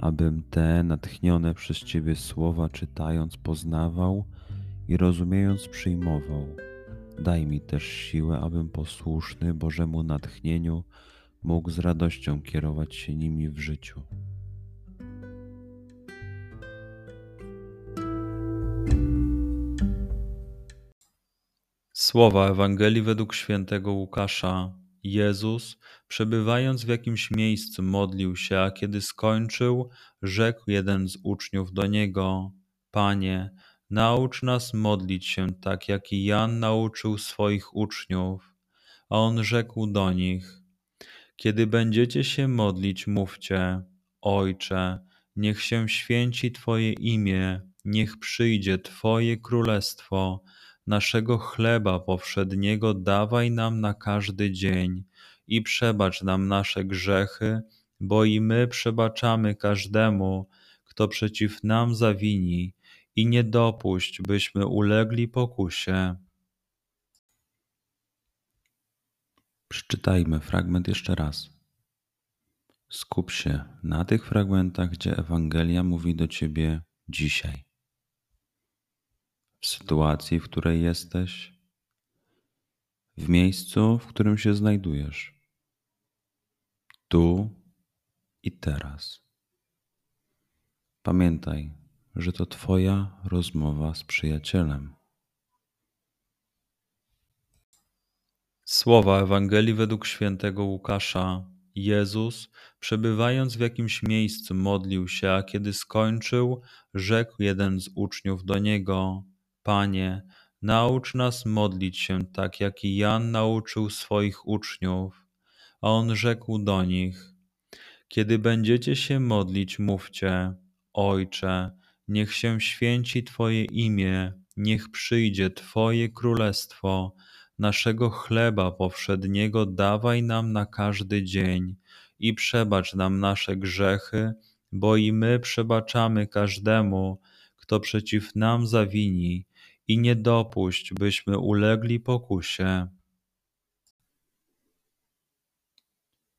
abym te natchnione przez Ciebie słowa czytając poznawał i rozumiejąc przyjmował. Daj mi też siłę, abym posłuszny Bożemu natchnieniu mógł z radością kierować się nimi w życiu. Słowa Ewangelii według świętego Łukasza Jezus, przebywając w jakimś miejscu, modlił się, a kiedy skończył, rzekł jeden z uczniów do niego: Panie, naucz nas modlić się tak, jak i Jan nauczył swoich uczniów. A on rzekł do nich: Kiedy będziecie się modlić, mówcie: Ojcze, niech się święci Twoje imię, niech przyjdzie Twoje królestwo Naszego chleba powszedniego dawaj nam na każdy dzień i przebacz nam nasze grzechy, bo i my przebaczamy każdemu, kto przeciw nam zawini, i nie dopuść, byśmy ulegli pokusie. Przeczytajmy fragment jeszcze raz. Skup się na tych fragmentach, gdzie Ewangelia mówi do ciebie dzisiaj w sytuacji, w której jesteś, w miejscu, w którym się znajdujesz, tu i teraz. Pamiętaj, że to Twoja rozmowa z przyjacielem. Słowa Ewangelii według świętego Łukasza. Jezus, przebywając w jakimś miejscu, modlił się, a kiedy skończył, rzekł jeden z uczniów do niego: Panie, naucz nas modlić się tak, jak i Jan nauczył swoich uczniów. A on rzekł do nich: Kiedy będziecie się modlić, mówcie: Ojcze, niech się święci Twoje imię, niech przyjdzie Twoje królestwo. Naszego chleba powszedniego dawaj nam na każdy dzień i przebacz nam nasze grzechy, bo i my przebaczamy każdemu, kto przeciw nam zawini i nie dopuść, byśmy ulegli pokusie.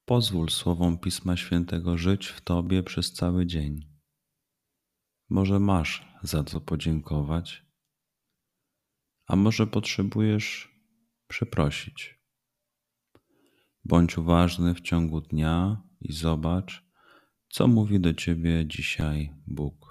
Pozwól słowom Pisma Świętego żyć w Tobie przez cały dzień. Może masz za co podziękować, a może potrzebujesz przeprosić. Bądź uważny w ciągu dnia i zobacz, co mówi do Ciebie dzisiaj Bóg.